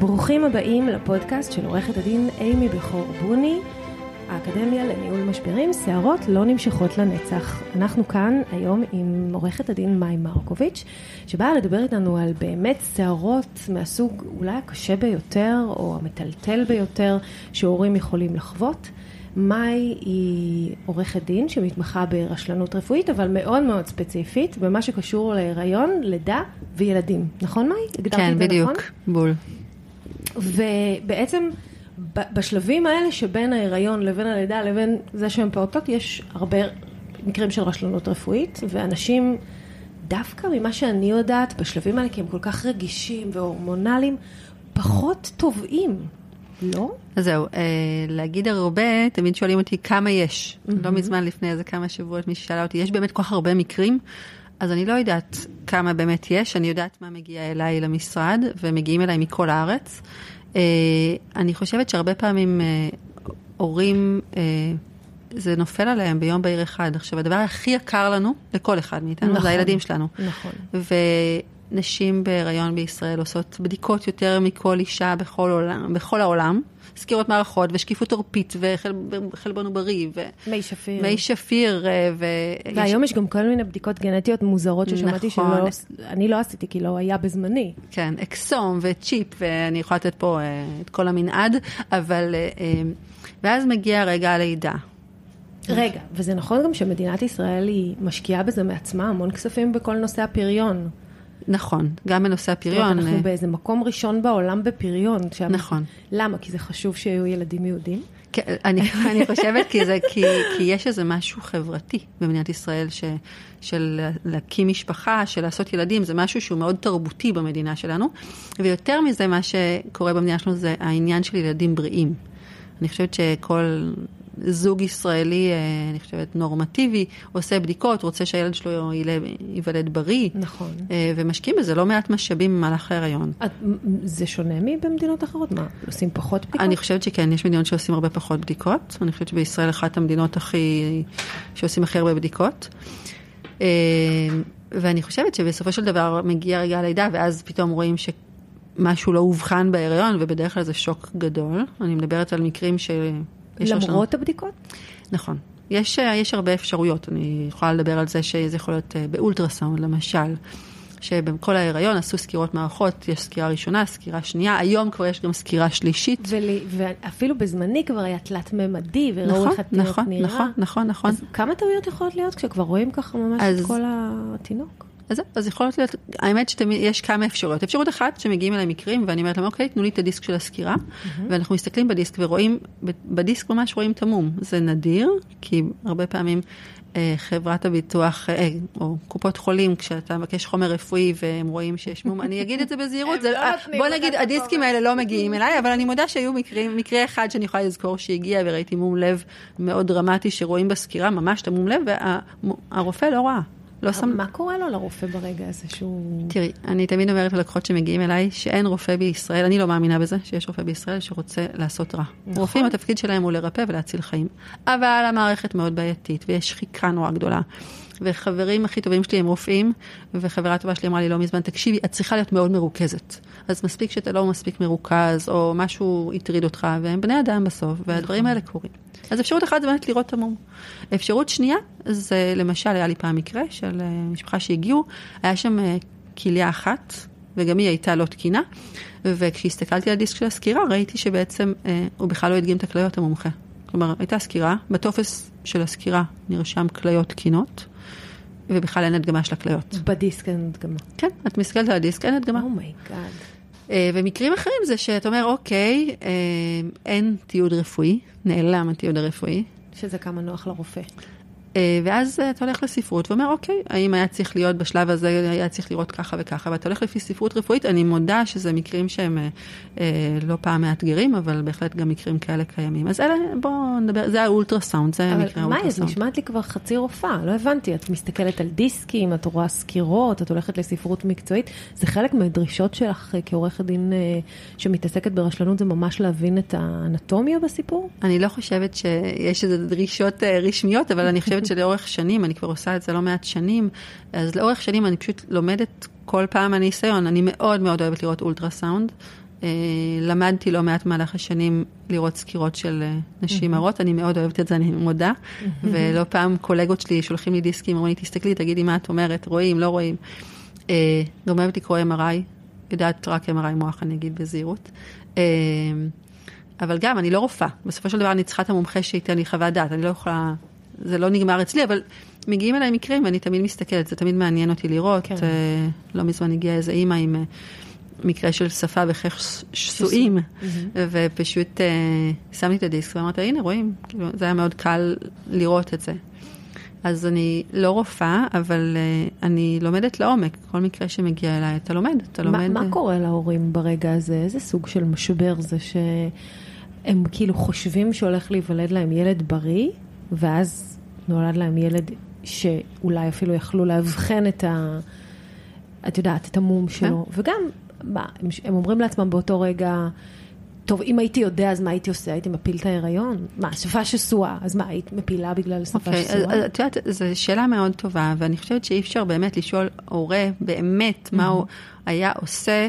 ברוכים הבאים לפודקאסט של עורכת הדין אימי בכור בוני, האקדמיה לניהול משברים, שערות לא נמשכות לנצח. אנחנו כאן היום עם עורכת הדין מאי מרקוביץ', שבאה לדבר איתנו על באמת שערות מהסוג אולי הקשה ביותר, או המטלטל ביותר, שהורים יכולים לחוות. מאי היא עורכת דין שמתמחה ברשלנות רפואית, אבל מאוד מאוד ספציפית, במה שקשור להיריון, לידה וילדים. נכון מאי? כן, בדיוק, נכון? בול. ובעצם בשלבים האלה שבין ההיריון לבין הלידה לבין זה שהם פעוטות, יש הרבה מקרים של רשלנות רפואית, ואנשים, דווקא ממה שאני יודעת, בשלבים האלה, כי הם כל כך רגישים והורמונליים, פחות טובעים, לא? אז זהו, אה, להגיד הרבה, תמיד שואלים אותי כמה יש. Mm-hmm. לא מזמן לפני איזה כמה שבועות מישהי שאלה אותי, יש באמת כל כך הרבה מקרים? אז אני לא יודעת כמה באמת יש, אני יודעת מה מגיע אליי למשרד, ומגיעים אליי מכל הארץ. אה, אני חושבת שהרבה פעמים אה, הורים, אה, זה נופל עליהם ביום בהיר אחד. עכשיו, הדבר הכי יקר לנו, לכל אחד מאיתנו, נכון, זה הילדים שלנו. נכון. ונשים בהיריון בישראל עושות בדיקות יותר מכל אישה בכל, עולם, בכל העולם. סקירות מערכות ושקיפות עורפית וחלבון עוברי ומי שפיר. מי שפיר. ו... והיום יש... יש גם כל מיני בדיקות גנטיות מוזרות ששמעתי נכון. שאני לא עשיתי כי לא היה בזמני. כן, אקסום וצ'יפ ואני יכולה לתת פה את כל המנעד, אבל ואז מגיע רגע הלידה. רגע, וזה נכון גם שמדינת ישראל היא משקיעה בזה מעצמה המון כספים בכל נושא הפריון. נכון, גם בנושא הפריון. זאת אומרת, אנחנו באיזה מקום ראשון בעולם בפריון. נכון. למה? כי זה חשוב שיהיו ילדים יהודים? כן, אני, אני חושבת כי, זה, כי, כי יש איזה משהו חברתי במדינת ישראל, ש, של להקים משפחה, של לעשות ילדים, זה משהו שהוא מאוד תרבותי במדינה שלנו. ויותר מזה, מה שקורה במדינה שלנו זה העניין של ילדים בריאים. אני חושבת שכל זוג ישראלי, אה, אני חושבת, נורמטיבי, עושה בדיקות, רוצה שהילד שלו ייוולד בריא. נכון. אה, ומשקיעים בזה לא מעט משאבים במהלך ההיריון. זה שונה מבמדינות אחרות? מה, עושים פחות בדיקות? אני חושבת שכן, יש מדינות שעושים הרבה פחות בדיקות. אני חושבת שבישראל אחת המדינות הכי, שעושים הכי הרבה בדיקות. אה, ואני חושבת שבסופו של דבר מגיע רגע הלידה, ואז פתאום רואים ש... משהו לא אובחן בהיריון, ובדרך כלל זה שוק גדול. אני מדברת על מקרים ש... למרות הבדיקות? נכון. יש, אה, יש הרבה אפשרויות, אני יכולה לדבר על זה שזה יכול להיות אה, באולטרסאונד למשל, שבכל ההיריון עשו סקירות מערכות, יש סקירה ראשונה, סקירה שנייה, היום כבר יש גם סקירה שלישית. ולי, ואפילו בזמני כבר היה תלת-ממדי, וראו נכון, איך התינוק נכון, נראה. נכון, נכון, נכון. אז כמה טעויות יכולות להיות כשכבר רואים ככה ממש אז... את כל התינוק? אז, אז יכול להיות, האמת שיש כמה אפשרויות. אפשרות אחת שמגיעים אליי מקרים ואני אומרת להם, אוקיי, תנו לי את הדיסק של הסקירה, mm-hmm. ואנחנו מסתכלים בדיסק ורואים, בדיסק ממש רואים את המום. זה נדיר, כי הרבה פעמים אה, חברת הביטוח, אה, או קופות חולים, כשאתה מבקש חומר רפואי והם רואים שיש מום, אני אגיד את זה בזהירות, זה, לא בוא נגיד, הדיסקים האלה לא מגיעים אליי, אבל אני מודה שהיו מקרים, מקרה אחד שאני יכולה לזכור שהגיע וראיתי מום לב מאוד דרמטי שרואים בסקירה, ממש את המום לב, והרופא לא ראה. לא שם... מה קורה לו לרופא ברגע הזה שהוא... תראי, אני תמיד אומרת ללקוחות שמגיעים אליי, שאין רופא בישראל, אני לא מאמינה בזה, שיש רופא בישראל שרוצה לעשות רע. נכון. רופאים, התפקיד שלהם הוא לרפא ולהציל חיים. אבל המערכת מאוד בעייתית, ויש שחיקה נורא גדולה. וחברים הכי טובים שלי הם רופאים, וחברה טובה שלי אמרה לי לא מזמן, תקשיבי, את צריכה להיות מאוד מרוכזת. אז מספיק שאתה לא מספיק מרוכז, או משהו הטריד אותך, והם בני אדם בסוף, והדברים האלה קורים. אז אפשרות אחת זה באמת לראות את המום. אפשרות שנייה, זה למשל, היה לי פעם מקרה של משפחה שהגיעו, היה שם כליה אחת, וגם היא הייתה לא תקינה, וכשהסתכלתי על הדיסק של הסקירה, ראיתי שבעצם אה, הוא בכלל לא הדגים את הכליות המומחה. כלומר, הייתה סקירה, בטופס של הסקירה נרשם כליות תקינות, ובכלל אין הדגמה של הכליות. בדיסק אין הדגמה. כן, את מסתכלת על הדיסק, אין הדגמה. Oh my god. Oh ומקרים אחרים זה שאתה אומר, אוקיי, אה, אין תיעוד רפואי, נעלם התיעוד הרפואי. שזה כמה נוח לרופא. אה, ואז אתה הולך לספרות ואומר, אוקיי, האם היה צריך להיות בשלב הזה, היה צריך לראות ככה וככה, ואתה הולך לפי ספרות רפואית, אני מודה שזה מקרים שהם אה, אה, לא פעם מאתגרים, אבל בהחלט גם מקרים כאלה קיימים. אז אלה, בואו נדבר, זה האולטרסאונד, זה מקרה האולטרסאונד. אבל מאי, את נשמעת לי כבר חצי רופאה, לא הבנתי, את מסתכלת על דיסקים, את רואה סקירות, את הולכת לספרות מקצועית, זה חלק מהדרישות שלך כעורכת דין שמתעסקת ברשלנות, זה ממש להבין את האנטומיה בסיפור? אני לא חושבת שיש איזה דרישות רשמיות, אבל אני חושבת שלאורך שנים, אני כבר עושה את זה לא מעט שנים, אז לאורך שנים אני פשוט לומדת כל פעם מהניסיון. אני מאוד מאוד אוהבת לראות אולטרסאונד. Uh, למדתי לא מעט במהלך השנים לראות סקירות של uh, נשים הרות, אני מאוד אוהבת את זה, אני מודה. ולא פעם קולגות שלי שולחים לי דיסקים, אומרים לי, תסתכלי, תגידי מה את אומרת, רואים, לא רואים. Uh, גם אוהבת לקרוא MRI, יודעת רק MRI מוח, אני אגיד בזהירות. אבל גם, אני לא רופאה. בסופו של דבר אני צריכה את המומחה שייתן לי חוות דעת, אני לא יכולה זה לא נגמר אצלי, אבל מגיעים אליי מקרים ואני תמיד מסתכלת, זה תמיד מעניין אותי לראות. כן. אה, לא מזמן הגיעה איזה אימא עם אה, מקרה של שפה וכך שסועים, ופשוט אה, שמתי את הדיסק ואמרתי, הנה רואים, כאילו, זה היה מאוד קל לראות את זה. אז אני לא רופאה, אבל uh, אני לומדת לעומק. כל מקרה שמגיע אליי, אתה לומד, אתה לומד. מה, מה קורה להורים ברגע הזה? איזה סוג של משבר זה שהם כאילו חושבים שהולך להיוולד להם ילד בריא, ואז נולד להם ילד שאולי אפילו יכלו לאבחן את ה... את יודעת, את המום כן. שלו. וגם, מה, הם, הם אומרים לעצמם באותו רגע, טוב, אם הייתי יודע, אז מה הייתי עושה? הייתי מפיל את ההיריון? מה, שפה שסועה, אז מה, היית מפילה בגלל שפה okay, אוקיי, שסועה? את יודעת, זו שאלה מאוד טובה, ואני חושבת שאי אפשר באמת לשאול הורה באמת mm-hmm. מה הוא היה עושה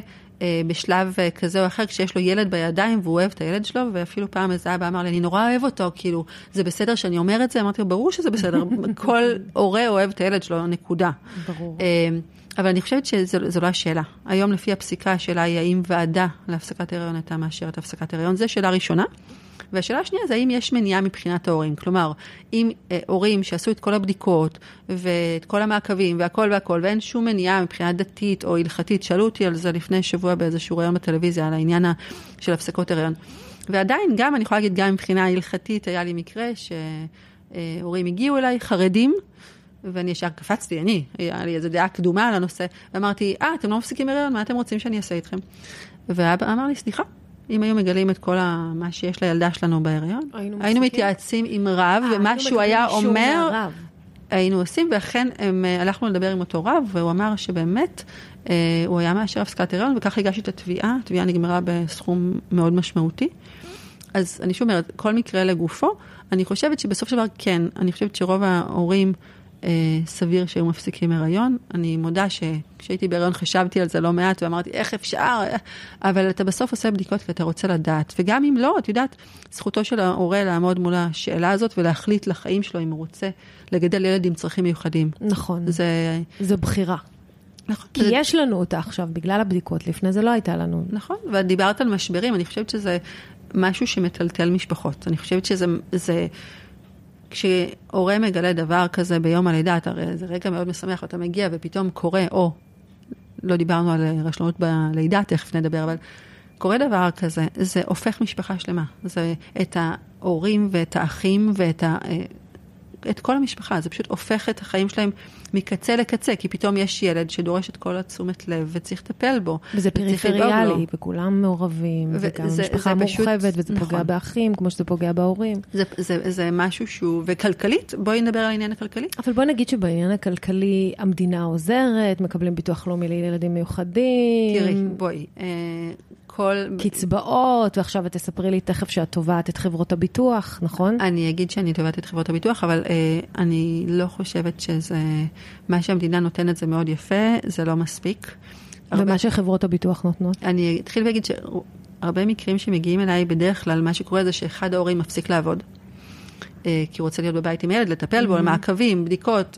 בשלב אה, כזה או אחר, כשיש לו ילד בידיים והוא אוהב את הילד שלו, ואפילו פעם איזה אבא אמר לי, אני נורא אוהב אותו, כאילו, זה בסדר שאני אומר את זה? אמרתי לו, ברור שזה בסדר, כל הורה אוהב את הילד שלו, נקודה. ברור. אה, אבל אני חושבת שזו לא השאלה. היום לפי הפסיקה, השאלה היא האם ועדה להפסקת הריון הייתה מאשרת הפסקת הריון, זו שאלה ראשונה. והשאלה השנייה זה האם יש מניעה מבחינת ההורים. כלומר, אם אה, הורים שעשו את כל הבדיקות ואת כל המעקבים והכל והכל, ואין שום מניעה מבחינה דתית או הלכתית, שאלו אותי על זה לפני שבוע באיזשהו ראיון בטלוויזיה, על העניין של הפסקות הריון. ועדיין, גם, אני יכולה להגיד, גם מבחינה הלכתית, היה לי מקרה שהורים הגיעו אליי, חרדים, ואני ישר קפצתי, אני, היה לי איזו דעה קדומה על הנושא, ואמרתי, אה, אתם לא מפסיקים הריון, מה אתם רוצים שאני אעשה איתכם? ואבא אמר לי, סליחה, אם היו מגלים את כל ה... מה שיש לילדה שלנו בהיריון, היינו, היינו מתייעצים עם רב, ומה שהוא היה אומר, מהרב. היינו עושים, ואכן הם, אה, הלכנו לדבר עם אותו רב, והוא אמר שבאמת אה, הוא היה מאשר הפסקת הריון, וככה הגשתי את התביעה, התביעה נגמרה בסכום מאוד משמעותי. אז אני שוב אומרת, כל מקרה לגופו, אני חושבת שבסוף של דבר כן, אני חושבת שרוב ההורים... אה, סביר שהיו מפסיקים הריון. אני מודה שכשהייתי בהריון חשבתי על זה לא מעט ואמרתי, איך אפשר? אבל אתה בסוף עושה בדיקות כי אתה רוצה לדעת. וגם אם לא, את יודעת, זכותו של ההורה לעמוד מול השאלה הזאת ולהחליט לחיים שלו אם הוא רוצה לגדל ילד עם צרכים מיוחדים. נכון. זה... זה בחירה. נכון. כי זה... יש לנו אותה עכשיו, בגלל הבדיקות, לפני זה לא הייתה לנו. נכון, ואת דיברת על משברים, אני חושבת שזה משהו שמטלטל משפחות. אני חושבת שזה... זה... כשהורה מגלה דבר כזה ביום הלידה, אתה הרי זה רגע מאוד משמח, אתה מגיע ופתאום קורה, או, לא דיברנו על רשלנות בלידה, תכף נדבר, אבל קורה דבר כזה, זה הופך משפחה שלמה. זה את ההורים ואת האחים ואת ה... את כל המשפחה, זה פשוט הופך את החיים שלהם מקצה לקצה, כי פתאום יש ילד שדורש את כל התשומת לב וצריך לטפל בו. וזה פריפריאלי, וכולם מעורבים, וגם זה, משפחה מורחבת, וזה נכון. פוגע באחים, כמו שזה פוגע בהורים. זה, זה, זה משהו שהוא, וכלכלית, בואי נדבר על העניין הכלכלי. אבל בואי נגיד שבעניין הכלכלי המדינה עוזרת, מקבלים ביטוח לאומי לילדים מיוחדים. תראי, בואי, אה, כל... קצבאות, ועכשיו את תספרי לי תכף שאת תובעת את חברות הביטוח, נכון? אני אגיד שאני תובעת את חברות הביטוח, אבל אה, אני לא חושבת שזה... מה שהמדינה נותנת זה מאוד יפה, זה לא מספיק. ומה הרבה... שחברות הביטוח נותנות? אני אתחיל ואגיד שהרבה מקרים שמגיעים אליי, בדרך כלל מה שקורה זה שאחד ההורים מפסיק לעבוד. אה, כי הוא רוצה להיות בבית עם ילד, לטפל בו, mm-hmm. מעקבים, בדיקות.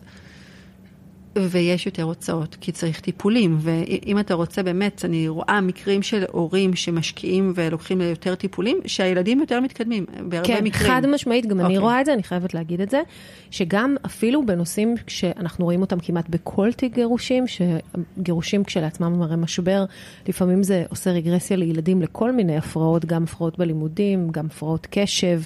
ויש יותר הוצאות, כי צריך טיפולים, ואם אתה רוצה באמת, אני רואה מקרים של הורים שמשקיעים ולוקחים יותר טיפולים, שהילדים יותר מתקדמים, בהרבה כן, מקרים. כן, חד משמעית, גם okay. אני אוקיי. רואה את זה, אני חייבת להגיד את זה, שגם אפילו בנושאים שאנחנו רואים אותם כמעט בכל תיק גירושים, שגירושים כשלעצמם הרי משבר, לפעמים זה עושה רגרסיה לילדים לכל מיני הפרעות, גם הפרעות בלימודים, גם הפרעות קשב,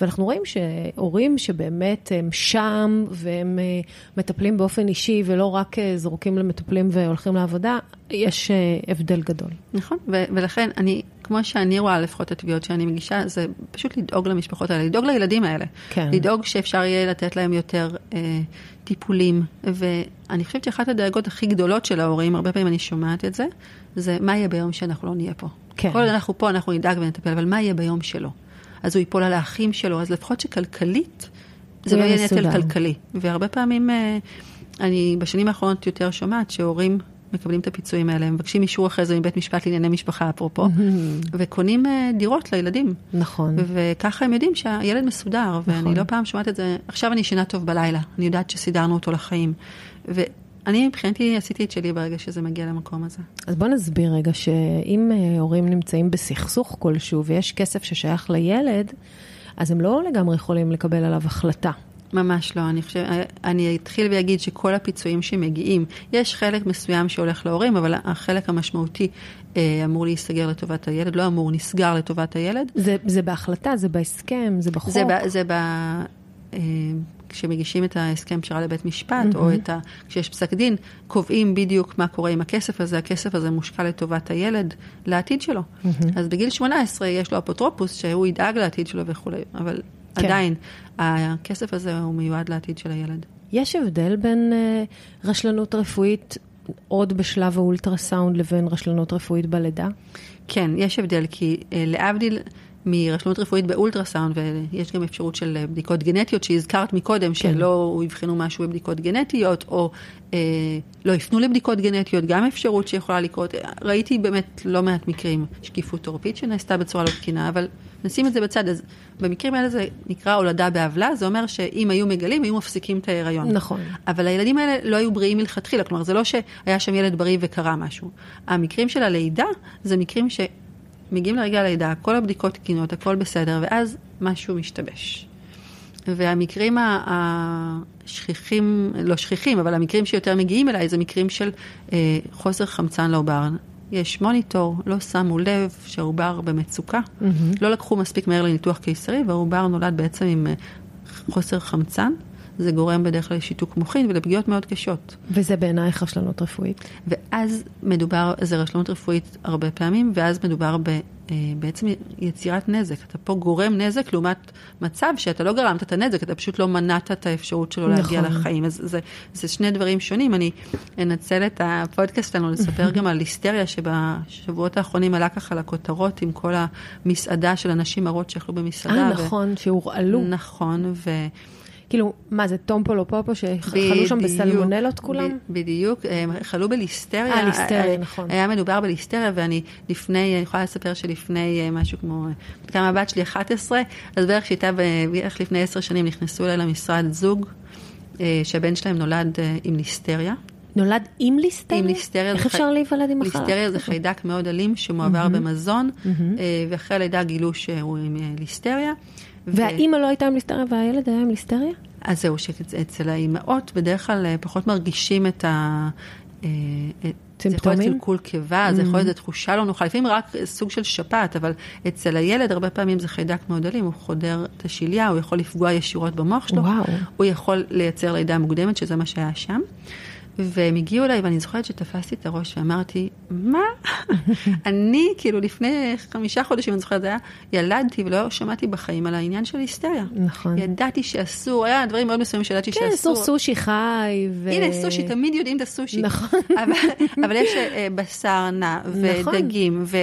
ואנחנו רואים שהורים שבאמת הם שם, והם אה, מטפלים באופן אישי, ולא רק אה, זורקים למטפלים והולכים לעבודה, יש אה, הבדל גדול. נכון, ו- ולכן אני, כמו שאני רואה לפחות את התביעות שאני מגישה, זה פשוט לדאוג למשפחות האלה, לדאוג לילדים האלה. כן. לדאוג שאפשר יהיה לתת להם יותר אה, טיפולים. ואני חושבת שאחת הדאגות הכי גדולות של ההורים, הרבה פעמים אני שומעת את זה, זה מה יהיה ביום שאנחנו לא נהיה פה. כן. כל עוד אנחנו פה, אנחנו נדאג ונטפל, אבל מה יהיה ביום שלו? אז הוא ייפול על האחים שלו, אז לפחות שכלכלית, זה לא יהיה נטל כלכלי. והרבה פעמים, אה, אני בשנים האחרונות יותר שומעת שהורים מקבלים את הפיצויים האלה, הם מבקשים אישור אחרי זה מבית משפט לענייני משפחה, אפרופו, וקונים אה, דירות לילדים. נכון. וככה הם יודעים שהילד מסודר, ואני נכון. לא פעם שומעת את זה, עכשיו אני ישנה טוב בלילה, אני יודעת שסידרנו אותו לחיים. ואני מבחינתי עשיתי את שלי ברגע שזה מגיע למקום הזה. אז בוא נסביר רגע שאם אה, הורים נמצאים בסכסוך כלשהו ויש כסף ששייך לילד, אז הם לא לגמרי יכולים לקבל עליו החלטה. ממש לא, אני חושב, אני אתחיל ואגיד שכל הפיצויים שמגיעים, יש חלק מסוים שהולך להורים, אבל החלק המשמעותי אה, אמור להיסגר לטובת הילד, לא אמור, נסגר לטובת הילד. זה, זה בהחלטה, זה בהסכם, זה בחוק. זה, ב, זה ב... אה, כשמגישים את ההסכם פשרה לבית משפט, mm-hmm. או את ה... כשיש פסק דין, קובעים בדיוק מה קורה עם הכסף הזה, הכסף הזה מושקע לטובת הילד, לעתיד שלו. Mm-hmm. אז בגיל 18 יש לו אפוטרופוס שהוא ידאג לעתיד שלו וכולי, אבל כן. עדיין, הכסף הזה הוא מיועד לעתיד של הילד. יש הבדל בין uh, רשלנות רפואית עוד בשלב האולטרסאונד לבין רשלנות רפואית בלידה? כן, יש הבדל, כי uh, להבדיל מרשלנות רפואית באולטרסאונד, ויש גם אפשרות של בדיקות גנטיות שהזכרת מקודם, כן. שלא יבחנו משהו בבדיקות גנטיות, או אה, לא יפנו לבדיקות גנטיות, גם אפשרות שיכולה לקרות. ראיתי באמת לא מעט מקרים, שקיפות עורפית שנעשתה בצורה לא תקינה, אבל נשים את זה בצד. אז במקרים האלה זה נקרא הולדה בעוולה, זה אומר שאם היו מגלים, היו מפסיקים את ההיריון. נכון. אבל הילדים האלה לא היו בריאים מלכתחילה, כלומר, זה לא שהיה שם ילד בריא וקרה משהו. המקרים של הלידה, זה מקרים ש... מגיעים לרגע הלידה, כל הבדיקות תקינות, הכל בסדר, ואז משהו משתבש. והמקרים השכיחים, לא שכיחים, אבל המקרים שיותר מגיעים אליי זה מקרים של אה, חוסר חמצן לעובר. יש מוניטור, לא שמו לב שהעובר במצוקה, mm-hmm. לא לקחו מספיק מהר לניתוח קיסרי, והעובר נולד בעצם עם אה, חוסר חמצן. זה גורם בדרך כלל לשיתוק מוחין ולפגיעות מאוד קשות. וזה בעינייך רשלנות רפואית? ואז מדובר, זה רשלנות רפואית הרבה פעמים, ואז מדובר ב, אה, בעצם יצירת נזק. אתה פה גורם נזק לעומת מצב שאתה לא גרמת את הנזק, אתה פשוט לא מנעת את האפשרות שלו נכון. להגיע לחיים. אז זה, זה שני דברים שונים. אני אנצל את הפודקאסט שלנו לספר גם על היסטריה, שבשבועות האחרונים עלה ככה לכותרות עם כל המסעדה של אנשים הרות שאכלו במסעדה. אה, נכון, שהורעלו. נכון, ו... כאילו, מה זה, טומפולו פופו, שחלו שם בסלמונלות כולם? בדיוק, הם חלו בליסטריה. אה, ליסטריה, נכון. היה מדובר בליסטריה, ואני לפני, אני יכולה לספר שלפני אה, משהו כמו, כמה הבת שלי 11, אז בערך שהייתה, בערך לפני 10 שנים נכנסו אליי למשרד זוג, אה, שהבן שלהם נולד עם ליסטריה. נולד עם ליסטריה? עם ליסטריה. איך אפשר להיוולד עם מחלה? ליסטריה זה חיידק מאוד אלים שמועבר במזון, ואחרי הלידה גילו שהוא עם ליסטריה. והאימא לא הייתה עם ליסטריה והילד היה עם ליסטריה? אז זהו, שאצל האימהות בדרך כלל אה, פחות מרגישים את ה... סימפטומים? אה, זה יכול להיות קלקול קיבה, mm-hmm. זה יכול להיות תחושה לא נוחה, לפעמים רק סוג של שפעת, אבל אצל הילד הרבה פעמים זה חיידק מאוד אלים, הוא חודר את השליה, הוא יכול לפגוע ישירות במוח שלו, וואו. הוא יכול לייצר לידה מוקדמת, שזה מה שהיה שם. והם הגיעו אליי, ואני זוכרת שתפסתי את הראש ואמרתי, מה? אני, כאילו, לפני חמישה חודשים, אני זוכרת, זה היה, ילדתי ולא שמעתי בחיים על העניין של היסטריה. נכון. ידעתי שאסור, היה דברים מאוד מסוימים שידעתי כן, שאסור. כן, אסור סושי חי. ו... הנה, סושי, תמיד יודעים את הסושי. נכון. אבל, אבל יש uh, בשר נע, ודגים, נכון.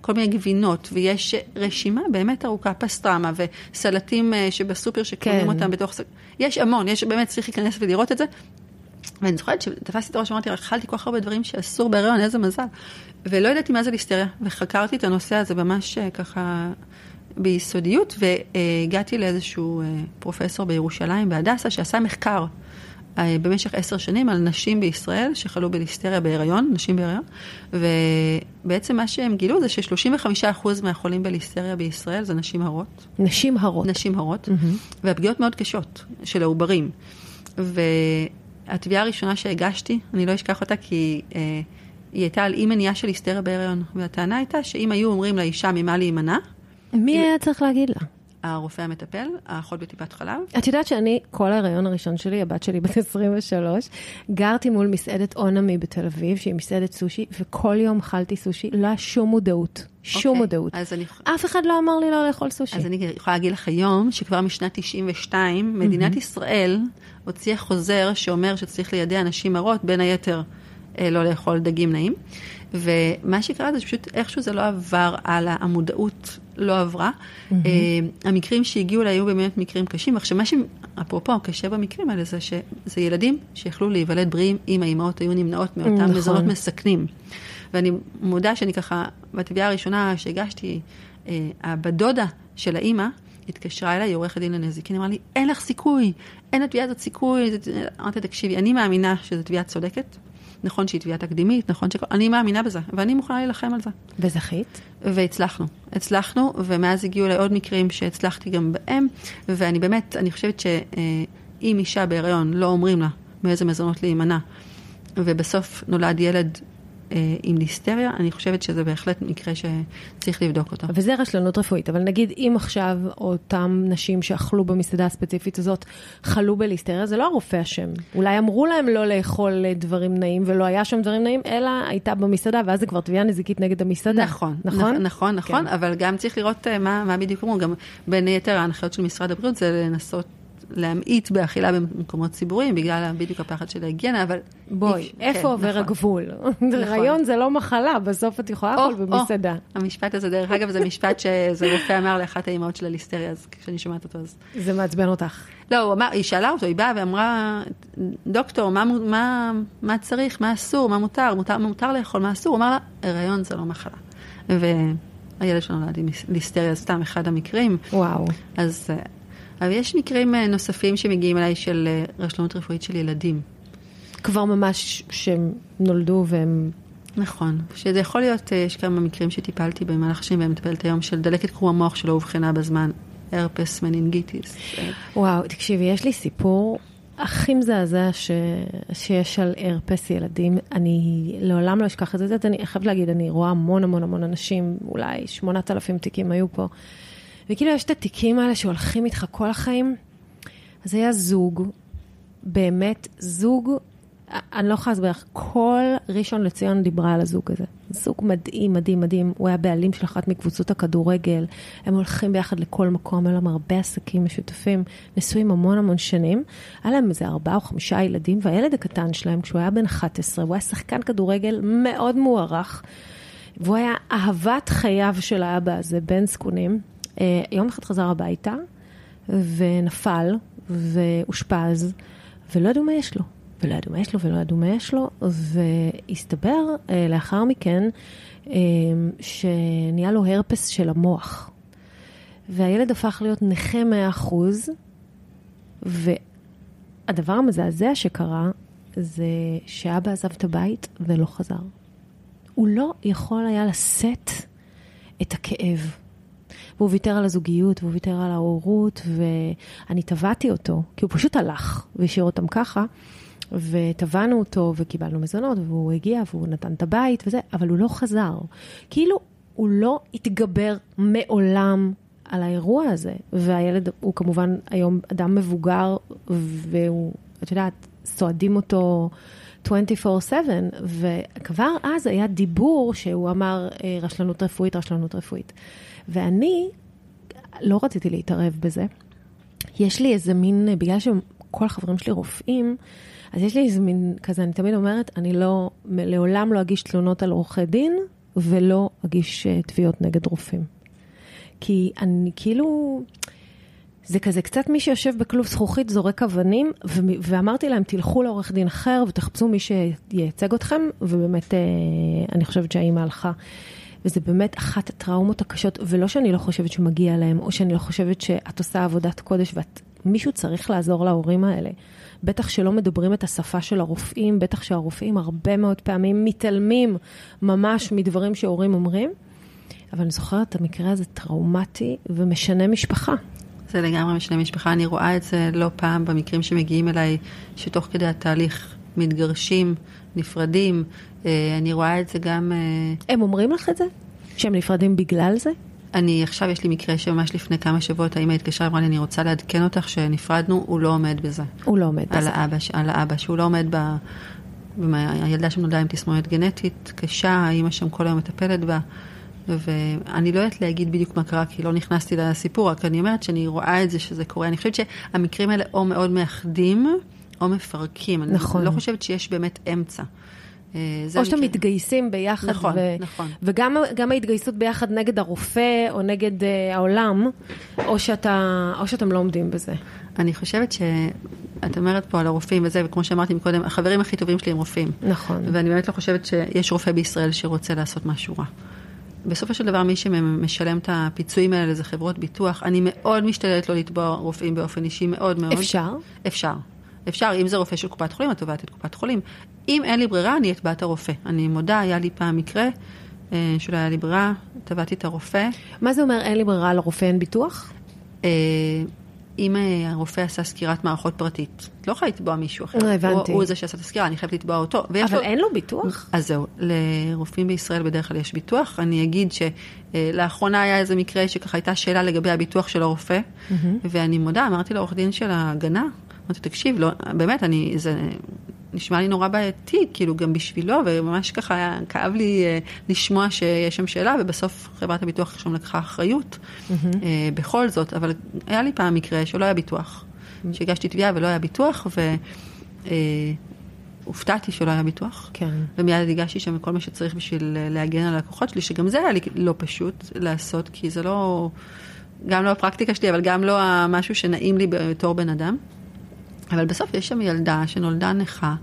וכל uh, מיני גבינות, ויש רשימה באמת ארוכה, פסטרמה, וסלטים uh, שבסופר שקונים כן. אותם בתוך... יש המון, יש באמת צריך להיכנס ולראות את זה. ואני זוכרת שתפסתי את הראש ואמרתי, אכלתי כל כך הרבה דברים שאסור בהריון, איזה מזל. ולא ידעתי מה זה ליסטריה, וחקרתי את הנושא הזה ממש אה, ככה ביסודיות, והגעתי לאיזשהו אה, פרופסור בירושלים, בהדסה, שעשה מחקר אה, במשך עשר שנים על נשים בישראל שחלו בליסטריה בהיריון, נשים בהיריון, ובעצם מה שהם גילו זה ש-35% מהחולים בליסטריה בישראל זה נשים הרות. נשים הרות. נשים הרות, mm-hmm. והפגיעות מאוד קשות של העוברים. והתביעה הראשונה שהגשתי, אני לא אשכח אותה כי אה, היא הייתה על אי מניעה של ליסטריה בהיריון, והטענה הייתה שאם היו אומרים לאישה ממה להימנע, מי היה צריך להגיד לה? הרופא המטפל, האחות בטיפת חלב. את יודעת שאני, כל ההיריון הראשון שלי, הבת שלי בת 23, גרתי מול מסעדת אונמי בתל אביב, שהיא מסעדת סושי, וכל יום אכלתי סושי, לא היה שום מודעות. שום okay, אוקיי, מודעות. אני... אף אחד לא אמר לי לא לאכול סושי. אז אני יכולה להגיד לך היום, שכבר משנת 92, מדינת mm-hmm. ישראל הוציאה חוזר שאומר שצריך לידע אנשים הרות, בין היתר אה, לא לאכול דגים נעים. ומה שקרה זה שפשוט איכשהו זה לא עבר הלאה, המודעות לא עברה. Mm-hmm. המקרים שהגיעו אליי היו באמת מקרים קשים. עכשיו, מה שאפרופו קשה במקרים האלה זה שזה ילדים שיכלו להיוולד בריאים אם האימהות היו נמנעות מאותם נכון. מזונות מסכנים. ואני מודה שאני ככה, בתביעה הראשונה שהגשתי, אה, הבת דודה של האימא, התקשרה אליי, עורכת דין לנזיקין, אמרה לי, אין לך סיכוי, אין לתביעה הזאת סיכוי. אמרתי, תקשיבי, אני מאמינה שזו תביעה צודקת, נכון שהיא תביעה תקדימית, נכון שכל... אני מאמינה בזה, ואני מוכנה להילחם על זה. וזכית? והצלחנו. הצלחנו, ומאז הגיעו אליי עוד מקרים שהצלחתי גם בהם, ואני באמת, אני חושבת שאם אישה בהיריון לא אומרים לה מאיזה מזונות להימנע, ובסוף נולד ילד עם ליסטריה, אני חושבת שזה בהחלט מקרה שצריך לבדוק אותו. וזה רשלנות רפואית, אבל נגיד אם עכשיו אותם נשים שאכלו במסעדה הספציפית הזאת חלו בליסטריה, זה לא הרופא אשם. אולי אמרו להם לא לאכול דברים נעים ולא היה שם דברים נעים, אלא הייתה במסעדה, ואז זה כבר תביעה נזיקית נגד המסעדה. נכון, נכון, נכון, נכון, כן. אבל גם צריך לראות אה, מה, מה בדיוק אמרו, גם בין היתר ההנחיות של משרד הבריאות זה לנסות להמעיט באכילה במקומות ציבוריים, בגלל בדיוק הפחד של ההיגיינה, אבל... בואי, כן, איפה כן, עובר נכון. הגבול? נכון. רעיון זה לא מחלה, בסוף את יכולה לאכול במסעדה. המשפט הזה, דרך אגב, זה משפט שזה רופא אמר לאחת האימהות של הליסטריה, אז כשאני שומעת אותו, אז... זה מעצבן אותך. לא, הוא אמר, היא שאלה אותו, היא באה ואמרה, דוקטור, מה, מה, מה צריך, מה אסור, מה מותר, מותר, מותר לאכול, מה אסור? הוא אמר לה, הריון זה לא מחלה. והילד שלנו נולד עם ליסטריה, סתם אחד המקרים. וואו. אז אבל יש מקרים אה, נוספים שמגיעים אליי של אה, רשלנות רפואית של ילדים. כבר ממש שהם נולדו והם... נכון, שזה יכול להיות, אה, יש כמה מקרים שטיפלתי במהלך השנים והם מטפלת היום של דלקת קרום המוח שלא אובחנה בזמן, הרפס מנינגיטיס. וואו, תקשיבי, יש לי סיפור הכי מזעזע ש... שיש על הרפס ילדים. אני לעולם לא אשכח את זה. אני חייבת להגיד, אני רואה המון המון המון אנשים, אולי 8,000 תיקים היו פה. וכאילו יש את התיקים האלה שהולכים איתך כל החיים. אז היה זוג, באמת זוג, אני לא יכולה להסביר לך, כל ראשון לציון דיברה על הזוג הזה. זוג מדהים, מדהים, מדהים. הוא היה בעלים של אחת מקבוצות הכדורגל. הם הולכים ביחד לכל מקום, היו להם הרבה עסקים משותפים, נשואים המון המון שנים. היה להם איזה ארבעה או חמישה ילדים, והילד הקטן שלהם, כשהוא היה בן 11, הוא היה שחקן כדורגל מאוד מוערך. והוא היה אהבת חייו של האבא הזה, בן זקונים. אה, יום אחד חזר הביתה ונפל ואושפז, ולא ידעו מה יש לו. ולא ידעו מה יש לו ולא ידעו מה יש לו, והסתבר אה, לאחר מכן אה, שנהיה לו הרפס של המוח. והילד הפך להיות נכה 100%, והדבר המזעזע שקרה זה שאבא עזב את הבית ולא חזר. הוא לא יכול היה לשאת את הכאב. והוא ויתר על הזוגיות, והוא ויתר על ההורות, ואני תבעתי אותו, כי הוא פשוט הלך והשאיר אותם ככה, ותבענו אותו וקיבלנו מזונות, והוא הגיע והוא נתן את הבית וזה, אבל הוא לא חזר. כאילו, הוא לא התגבר מעולם על האירוע הזה, והילד הוא כמובן היום אדם מבוגר, והוא, את יודעת, סועדים אותו 24/7, וכבר אז היה דיבור שהוא אמר אה, רשלנות רפואית, רשלנות רפואית. ואני לא רציתי להתערב בזה. יש לי איזה מין, בגלל שכל החברים שלי רופאים, אז יש לי איזה מין כזה, אני תמיד אומרת, אני לא, לעולם לא אגיש תלונות על עורכי דין, ולא אגיש uh, תביעות נגד רופאים. כי אני כאילו, זה כזה קצת מי שיושב בכלוב זכוכית זורק אבנים, ואמרתי להם, תלכו לעורך דין אחר ותחפשו מי שייצג אתכם, ובאמת, uh, אני חושבת שהאימא הלכה. וזה באמת אחת הטראומות הקשות, ולא שאני לא חושבת שמגיע להם, או שאני לא חושבת שאת עושה עבודת קודש ואת מישהו צריך לעזור להורים האלה. בטח שלא מדברים את השפה של הרופאים, בטח שהרופאים הרבה מאוד פעמים מתעלמים ממש מדברים שהורים אומרים. אבל אני זוכרת את המקרה הזה טראומטי ומשנה משפחה. זה לגמרי משנה משפחה, אני רואה את זה לא פעם במקרים שמגיעים אליי, שתוך כדי התהליך מתגרשים, נפרדים, אה, אני רואה את זה גם... אה, הם אומרים לך את זה? שהם נפרדים בגלל זה? אני, עכשיו יש לי מקרה שממש לפני כמה שבועות האמא התקשרה, אמרה לי, אני רוצה לעדכן אותך שנפרדנו, הוא לא עומד בזה. הוא לא עומד על בזה. האבא, על האבא, שהוא לא עומד ב... הילדה שנולדה עם תסמונת גנטית קשה, האמא שם כל היום מטפלת בה. ואני לא יודעת להגיד בדיוק מה קרה, כי לא נכנסתי לסיפור, רק אני אומרת שאני רואה את זה שזה קורה. אני חושבת שהמקרים האלה או מאוד מאחדים, או מפרקים. נכון. אני לא חושבת שיש באמת אמצע. אה, או שאתם מתגייסים ביחד, נכון, ו- נכון. וגם ההתגייסות ביחד נגד הרופא או נגד uh, העולם, או, שאתה, או שאתם לא עומדים בזה. אני חושבת שאת אומרת פה על הרופאים וזה, וכמו שאמרתי מקודם, החברים הכי טובים שלי הם רופאים. נכון. ואני באמת לא חושבת שיש רופא בישראל שרוצה לעשות משהו רע. בסופו של דבר מי שמשלם את הפיצויים האלה זה חברות ביטוח. אני מאוד משתדלת לא לתבוע רופאים באופן אישי, מאוד מאוד. אפשר? אפשר. אפשר, אם זה רופא של קופת חולים, את תובעת את קופת חולים. אם אין לי ברירה, אני אתבע את הרופא. אני מודה, היה לי פעם מקרה אה, שלא היה לי ברירה, תבעתי את הרופא. מה זה אומר אין לי ברירה, לרופא אין ביטוח? אה, אם אה, הרופא עשה סקירת מערכות פרטית, את לא יכולה לתבוע מישהו אחר. לא הבנתי. הוא, הוא זה שעשה את הסקירה, אני חייבת לתבוע אותו. אבל לו... אין לו ביטוח? אז זהו, לרופאים בישראל בדרך כלל יש ביטוח. אני אגיד שלאחרונה היה איזה מקרה שככה הייתה שאלה לגבי הביטוח של הרופא, mm-hmm. ואני מודה, אמרתי לעורך דין של ההגנה, אמרתי, תקשיב, לא, באמת, אני, זה נשמע לי נורא בעייתי, כאילו גם בשבילו, וממש ככה היה, כאב לי uh, לשמוע שיש שם שאלה, ובסוף חברת הביטוח שם לקחה אחריות mm-hmm. uh, בכל זאת, אבל היה לי פעם מקרה שלא היה ביטוח, mm-hmm. שהגשתי תביעה ולא היה ביטוח, והופתעתי uh, שלא היה ביטוח, כן. ומיד הגשתי שם כל מה שצריך בשביל להגן על הלקוחות שלי, שגם זה היה לי לא פשוט לעשות, כי זה לא, גם לא הפרקטיקה שלי, אבל גם לא המשהו שנעים לי בתור בן אדם. אבל בסוף יש שם ילדה שנולדה נכה.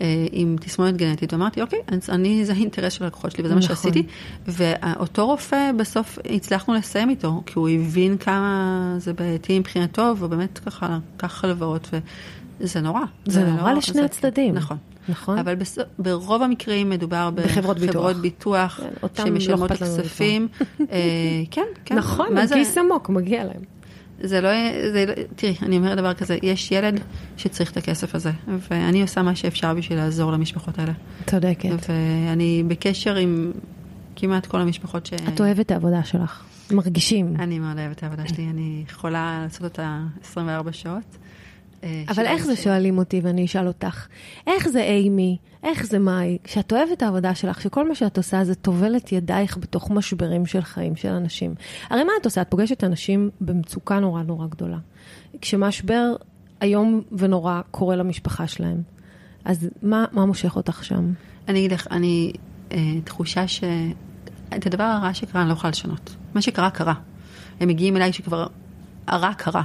אה, עם תסמונת גנטית, ואמרתי, אוקיי, אז אני, זה האינטרס של הלקוחות שלי, וזה נכון. מה שעשיתי. ואותו רופא, בסוף הצלחנו לסיים איתו, כי הוא הבין כמה זה בעייתי מבחינתו, ובאמת ככה לקח הלוואות, וזה נורא. זה, זה נורא לא, לשני זה, הצדדים. נכון. נכון. אבל בס... ברוב המקרים מדובר בחברות ביטוח, ביטוח כן, שמשלמות לא כספים. אה, כן, כן. נכון, כיס עמוק, מגיע להם. זה לא, זה לא, תראי, אני אומרת דבר כזה, יש ילד שצריך את הכסף הזה, ואני עושה מה שאפשר בשביל לעזור למשפחות האלה. צודקת. ואני בקשר עם כמעט כל המשפחות ש... את אוהבת את העבודה שלך, מרגישים. אני מאוד אוהבת את העבודה שלי, אני יכולה לעשות אותה 24 שעות. אה, אבל איך זה שואלים אותי ואני אשאל אותך, איך זה אימי, איך זה מאי, כשאת אוהבת את העבודה שלך, שכל מה שאת עושה זה טובל את ידייך בתוך משברים של חיים של אנשים. הרי מה את עושה? את פוגשת אנשים במצוקה נורא נורא גדולה. כשמשבר איום ונורא קורה למשפחה שלהם, אז מה, מה מושך אותך שם? אני אגיד לך, אני, אה, תחושה ש... את הדבר הרע שקרה אני לא יכולה לשנות. מה שקרה, קרה. הם מגיעים אליי שכבר הרע קרה.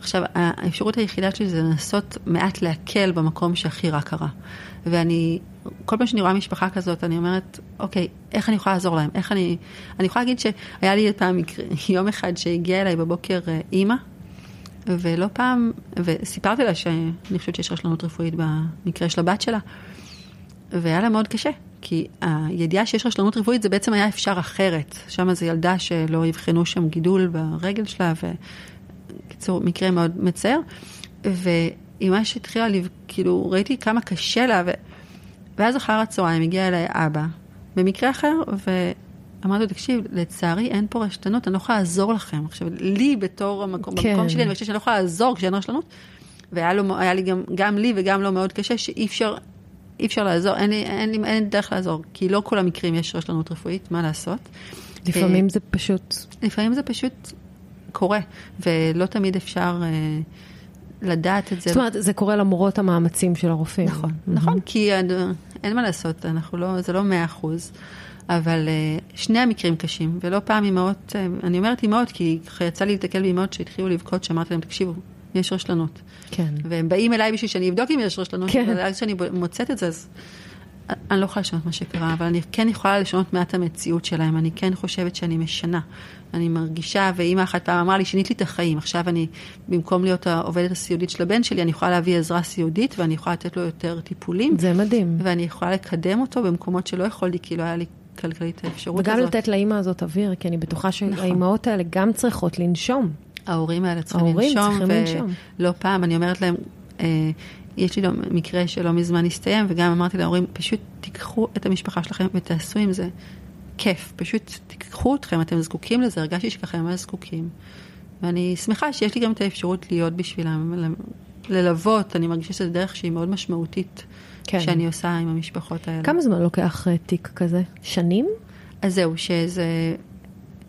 עכשיו, האפשרות היחידה שלי זה לנסות מעט להקל במקום שהכי רע קרה. ואני, כל פעם שאני רואה משפחה כזאת, אני אומרת, אוקיי, איך אני יכולה לעזור להם? איך אני... אני יכולה להגיד שהיה לי פעם מקרה, יום אחד שהגיע אליי בבוקר אה, אימא, ולא פעם, וסיפרתי לה שאני חושבת שיש רשלנות רפואית במקרה של הבת שלה, והיה לה מאוד קשה. כי הידיעה שיש רשלנות רפואית זה בעצם היה אפשר אחרת. שם זו ילדה שלא אבחנו שם גידול ברגל שלה, בקיצור, מקרה מאוד מצער. והיא ממש התחילה, כאילו, ראיתי כמה קשה לה, ו... ואז אחר הצהריים הגיע אליי אבא, במקרה אחר, ואמרתי לו, תקשיב, לצערי אין פה רשתנות, אני לא יכולה לעזור לכם. עכשיו, לי בתור המקום, כן. במקום שלי, אני חושבת שאני לא יכולה לעזור כשאין רשתנות. והיה לו, לי גם, גם לי וגם לו מאוד קשה, שאי אפשר, אי אפשר לעזור, אין לי, אין, לי, אין דרך לעזור, כי לא כל המקרים יש רשלנות רפואית, מה לעשות. לפעמים אה, זה פשוט... לפעמים זה פשוט קורה, ולא תמיד אפשר אה, לדעת את זה. זאת אומרת, זה קורה למרות המאמצים של הרופאים. נכון, mm-hmm. נכון, כי אין מה לעשות, אנחנו לא, זה לא מאה אחוז. אבל אה, שני המקרים קשים, ולא פעם אימהות, אה, אני אומרת אימהות, כי ככה יצא לי להתקל באימהות שהתחילו לבכות, שאמרתי להם, תקשיבו, יש רשלנות. כן. והם באים אליי בשביל שאני אבדוק אם יש רשלנות, כן. אבל אז כשאני מוצאת את זה, אז אני לא יכולה לשנות מה שקרה, אבל אני כן יכולה לשנות מעט המציאות שלהם. אני כן חושבת שאני משנה. אני מרגישה, ואימא אחת פעם אמרה לי, שינית לי את החיים. עכשיו אני, במקום להיות העובדת הסיעודית של הבן שלי, אני יכולה להביא עזרה סיעודית, ואני יכולה לתת לו יותר טיפולים. זה מדהים. ואני יכולה לקדם אותו במקומות שלא יכולתי, כי לא היה לי כלכלית האפשרות וגם הזאת. וגם לתת לאימא הזאת אוויר, כי אני בטוחה שהאימהות האלה גם צריכות לנשום. ההורים האלה צריכים ההורים לנשום, צריכים לנשום. ולא פעם אני אומרת להם, אה, יש לי גם מקרה שלא מזמן הסתיים, וגם אמרתי להורים, פשוט תיקחו את המשפחה שלכם ותעשו עם זה כיף, פשוט תיקחו אתכם, אתם זקוקים לזה, הרגשתי שככה הם ממש זקוקים. ואני שמחה שיש לי גם את האפשרות להיות בשבילם, ללוות, אני מרגישה שזו דרך שהיא מאוד משמעותית, כן. שאני עושה עם המשפחות האלה. כמה זמן לוקח אה, תיק כזה? שנים? אז זהו, שזה...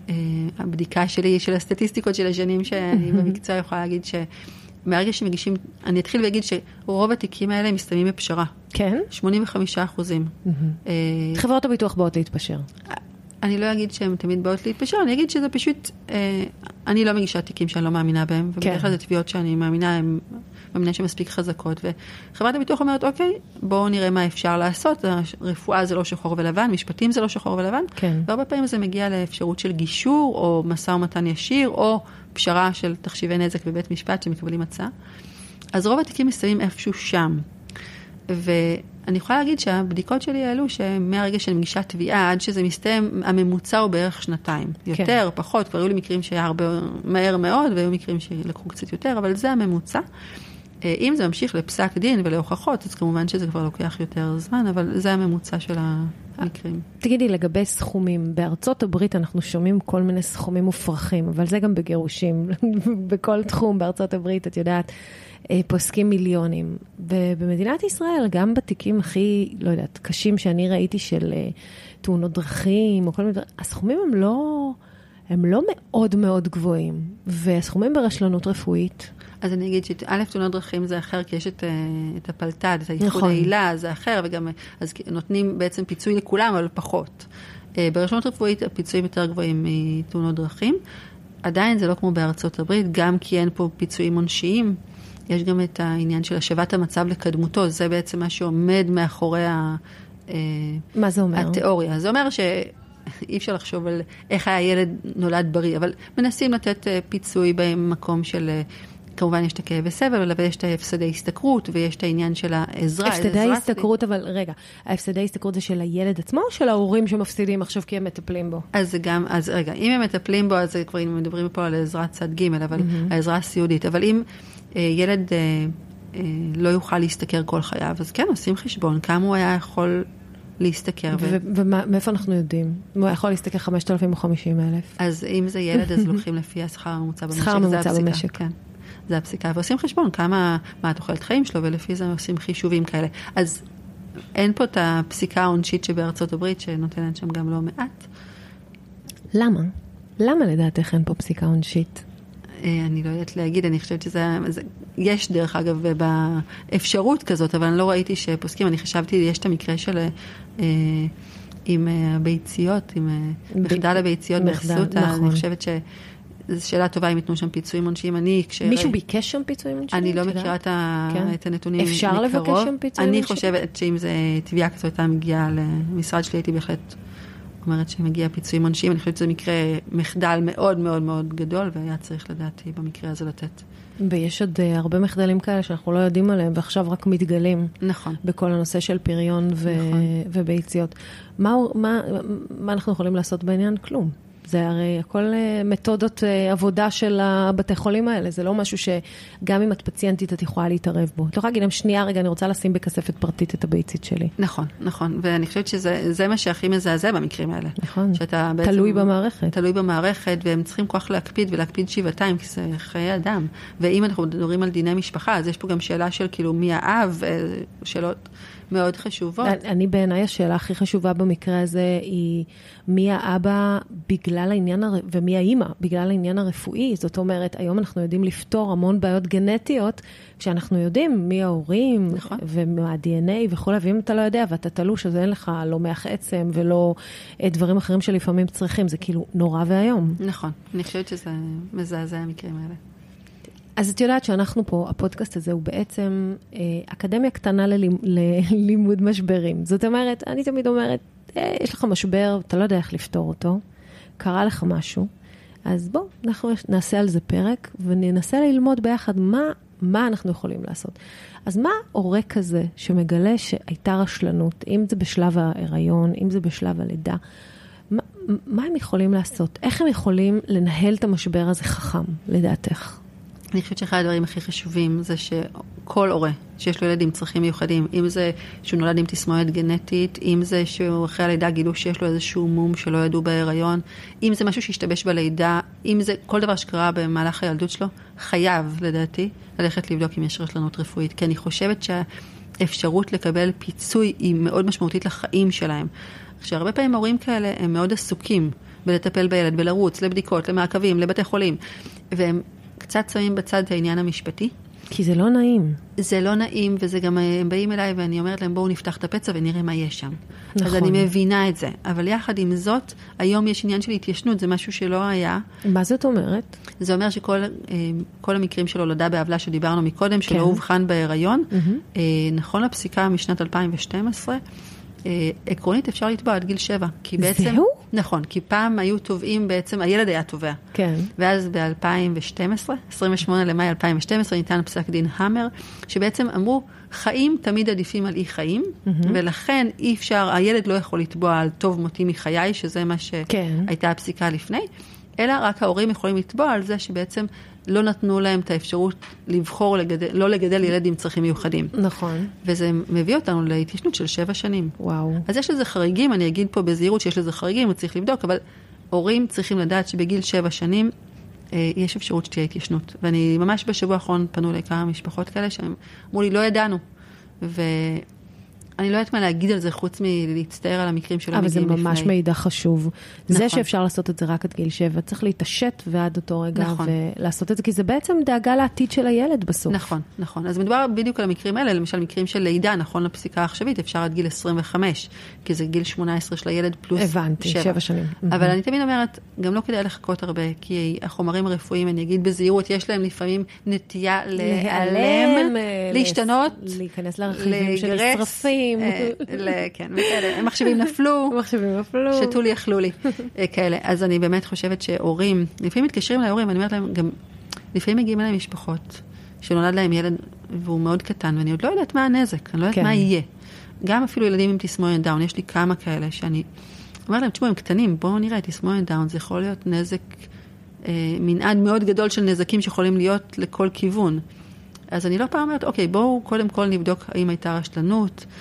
אה, הבדיקה שלי, של הסטטיסטיקות של השנים שאני במקצוע יכולה להגיד שמהרגע שמגישים, אני אתחיל ואגיד שרוב התיקים האלה מסתיימים בפשרה. כן. 85 אחוזים. אה, חברות הביטוח באות להתפשר. אני לא אגיד שהן תמיד באות להתפשר, אני אגיד שזה פשוט, אה, אני לא מגישה תיקים שאני לא מאמינה בהם, ובדרך כן. כלל זה תביעות שאני מאמינה, הן מאמינה שהן מספיק חזקות, וחברת הביטוח אומרת, אוקיי, בואו נראה מה אפשר לעשות, רפואה זה לא שחור ולבן, משפטים זה לא שחור ולבן, כן. והרבה פעמים זה מגיע לאפשרות של גישור, או משא ומתן ישיר, או פשרה של תחשיבי נזק בבית משפט שמקבלים הצעה. אז רוב התיקים מסתיימים איפשהו שם. ואני יכולה להגיד שהבדיקות שלי העלו שמהרגע שאני מגישה תביעה עד שזה מסתיים, הממוצע הוא בערך שנתיים. יותר, כן. פחות, כבר היו לי מקרים שהיה הרבה מהר מאוד, והיו מקרים שלקחו קצת יותר, אבל זה הממוצע. אה, אם זה ממשיך לפסק דין ולהוכחות, אז כמובן שזה כבר לוקח יותר זמן, אבל זה הממוצע של המקרים. תגידי, לגבי סכומים, בארצות הברית אנחנו שומעים כל מיני סכומים מופרכים, אבל זה גם בגירושים, בכל תחום בארצות הברית, את יודעת, פוסקים מיליונים. ובמדינת ישראל, גם בתיקים הכי, לא יודעת, קשים שאני ראיתי של אה, תאונות דרכים, או כל מיני דברים, הסכומים הם לא... הם לא מאוד מאוד גבוהים, והסכומים ברשלנות רפואית. אז אני אגיד שא', תאונות דרכים זה אחר, כי יש את, את הפלת"ד, את האיחוד נכון. העילה, זה אחר, וגם אז נותנים בעצם פיצוי לכולם, אבל פחות. ברשלנות רפואית הפיצויים יותר גבוהים מתאונות דרכים. עדיין זה לא כמו בארצות הברית, גם כי אין פה פיצויים עונשיים. יש גם את העניין של השבת המצב לקדמותו, זה בעצם מה שעומד מאחורי ה... מה זה אומר? התיאוריה. זה אומר ש... אי אפשר לחשוב על איך הילד נולד בריא, אבל מנסים לתת פיצוי במקום של, כמובן יש את הכאבי סבל, אבל יש את ההפסדי השתכרות ויש את העניין של העזרה. הפסדי השתכרות, אבל רגע, ההפסדי השתכרות זה של הילד עצמו או של ההורים שמפסידים עכשיו כי הם מטפלים בו? אז זה גם, אז רגע, אם הם מטפלים בו, אז כבר מדברים פה על עזרת צד ג', אבל mm-hmm. העזרה הסיעודית, אבל אם אה, ילד אה, אה, לא יוכל להשתכר כל חייו, אז כן, עושים חשבון כמה הוא היה יכול להשתכר. ו- ומאיפה אנחנו יודעים? הוא יכול להשתכר 5,000 או 50,000? אז אם זה ילד, אז לוקחים לפי השכר הממוצע במשק. שכר הממוצע במשק. כן. זה הפסיקה, ועושים חשבון כמה, מה התוחלת חיים שלו, ולפי זה עושים חישובים כאלה. אז אין פה את הפסיקה העונשית שבארצות הברית, שנותנת שם גם לא מעט. למה? למה לדעתך אין פה פסיקה עונשית? אני לא יודעת להגיד, אני חושבת שזה, זה, יש דרך אגב באפשרות כזאת, אבל אני לא ראיתי שפוסקים, אני חשבתי, יש את המקרה של אה, עם הביציות, עם ב... מחדל הביציות באסותא, נכון. אני חושבת שזו שאלה טובה אם ייתנו שם פיצויים עונשיים. אני, כש... מישהו ביקש שם פיצויים עונשיים? אני לא מכירה את, ה... כן. את הנתונים אפשר מקרוב. לבקש שם פיצויים עונשיים? אני חושבת שאם זו תביעה כזאת הייתה מגיעה למשרד שלי, הייתי בהחלט... אומרת שמגיע פיצויים עונשיים, אני חושבת שזה מקרה מחדל מאוד מאוד מאוד גדול, והיה צריך לדעתי במקרה הזה לתת. ויש עוד uh, הרבה מחדלים כאלה שאנחנו לא יודעים עליהם, ועכשיו רק מתגלים. נכון. בכל הנושא של פריון ו- נכון. וביציות. מה, מה, מה אנחנו יכולים לעשות בעניין? כלום. זה הרי הכל מתודות עבודה של הבתי חולים האלה, זה לא משהו שגם אם את פציינטית את יכולה להתערב בו. את יכולה להגיד להם, שנייה רגע, אני רוצה לשים בכספת פרטית את הביצית שלי. נכון, נכון, ואני חושבת שזה מה שהכי מזעזע במקרים האלה. נכון, שאתה בעצם... תלוי במערכת. תלוי במערכת, והם צריכים כוח להקפיד ולהקפיד שבעתיים, כי זה חיי אדם. ואם אנחנו מדברים על דיני משפחה, אז יש פה גם שאלה של כאילו מי האב, שאלות... מאוד חשובות. אני בעיניי השאלה הכי חשובה במקרה הזה היא מי האבא בגלל העניין, הר... ומי האימא בגלל העניין הרפואי. זאת אומרת, היום אנחנו יודעים לפתור המון בעיות גנטיות, כשאנחנו יודעים מי ההורים, נכון. ומה ה-DNA וכולי, ואם אתה לא יודע ואתה תלוש, אז אין לך לא מח עצם ולא דברים אחרים שלפעמים צריכים, זה כאילו נורא ואיום. נכון, אני חושבת שזה מזעזע המקרים האלה. אז את יודעת שאנחנו פה, הפודקאסט הזה הוא בעצם אה, אקדמיה קטנה ללימ, ללימוד משברים. זאת אומרת, אני תמיד אומרת, אה, יש לך משבר, אתה לא יודע איך לפתור אותו, קרה לך משהו, אז בוא, אנחנו נעשה על זה פרק וננסה ללמוד ביחד מה, מה אנחנו יכולים לעשות. אז מה הורה כזה שמגלה שהייתה רשלנות, אם זה בשלב ההיריון, אם זה בשלב הלידה, מה, מה הם יכולים לעשות? איך הם יכולים לנהל את המשבר הזה חכם, לדעתך? אני חושבת שאחד הדברים הכי חשובים זה שכל הורה שיש לו ילד עם צרכים מיוחדים, אם זה שהוא נולד עם תסמונת גנטית, אם זה שהוא אחרי הלידה גילו שיש לו איזשהו מום שלא ידעו בהיריון, אם זה משהו שהשתבש בלידה, אם זה כל דבר שקרה במהלך הילדות שלו, חייב, לדעתי, ללכת לבדוק אם יש רשלנות רפואית. כי אני חושבת שהאפשרות לקבל פיצוי היא מאוד משמעותית לחיים שלהם. עכשיו, הרבה פעמים הורים כאלה הם מאוד עסוקים בלטפל בילד, בלרוץ, לבדיקות, למעקבים, לבתי חולים, והם קצת שמים בצד את העניין המשפטי. כי זה לא נעים. זה לא נעים, וזה גם, הם באים אליי ואני אומרת להם, בואו נפתח את הפצע ונראה מה יש שם. נכון. אז אני מבינה את זה. אבל יחד עם זאת, היום יש עניין של התיישנות, זה משהו שלא היה. מה זאת אומרת? זה אומר שכל אה, המקרים של הולדה בעוולה שדיברנו מקודם, שלא כן. אובחן בהיריון. אה, נכון לפסיקה משנת 2012, אה, עקרונית אפשר לתבוע עד גיל שבע. כי בעצם... זהו? נכון, כי פעם היו תובעים בעצם, הילד היה תובע. כן. ואז ב-2012, 28 למאי 2012, ניתן פסק דין המר, שבעצם אמרו, חיים תמיד עדיפים על אי חיים, ולכן אי אפשר, הילד לא יכול לתבוע על טוב מותי מחיי, שזה מה כן. שהייתה הפסיקה לפני, אלא רק ההורים יכולים לתבוע על זה שבעצם לא נתנו להם את האפשרות לבחור לגדל, לא לגדל ילד עם צרכים מיוחדים. נכון. וזה מביא אותנו להתיישנות של שבע שנים. וואו. אז יש לזה חריגים, אני אגיד פה בזהירות שיש לזה חריגים, צריך לבדוק, אבל הורים צריכים לדעת שבגיל שבע שנים אה, יש אפשרות שתהיה התיישנות. ואני ממש בשבוע האחרון פנו אליי כמה משפחות כאלה שהם אמרו לי, לא ידענו. ואני לא יודעת מה להגיד על זה חוץ מלהצטער על המקרים שלא אבל זה מגיעים ממש לפני. מידע חשוב. זה נכון. שאפשר לעשות את זה רק עד גיל שבע, צריך להתעשת ועד אותו רגע נכון. ולעשות את זה, כי זה בעצם דאגה לעתיד של הילד בסוף. נכון, נכון. אז מדובר בדיוק על המקרים האלה, למשל מקרים של לידה, נכון לפסיקה העכשווית, אפשר עד גיל 25, כי זה גיל 18 של הילד פלוס הבנתי, שבע שנים. אבל אני תמיד אומרת, גם לא כדאי לחכות הרבה, כי החומרים הרפואיים, אני אגיד בזהירות, יש להם לפעמים נטייה להיעלם, אה, להשתנות, להיכנס לרכיבים שנשרפים. אה, ל- כן, וכאלה, מחשבים נפלו. מחשבים אפילו. שתו לי, אכלו לי, אה, כאלה. אז אני באמת חושבת שהורים, לפעמים מתקשרים להורים, אני אומרת להם, גם, לפעמים מגיעים אליי משפחות, שנולד להם ילד והוא מאוד קטן, ואני עוד לא יודעת מה הנזק, אני לא יודעת כן. מה יהיה. גם אפילו ילדים עם תסמונת דאון, יש לי כמה כאלה שאני אומרת להם, תשמעו, הם קטנים, בואו נראה, תסמונת דאון, זה יכול להיות נזק, אה, מנעד מאוד גדול של נזקים שיכולים להיות לכל כיוון. אז אני לא פעם אומרת, אוקיי, בואו קודם כל נבדוק האם הייתה רשלנות, אה,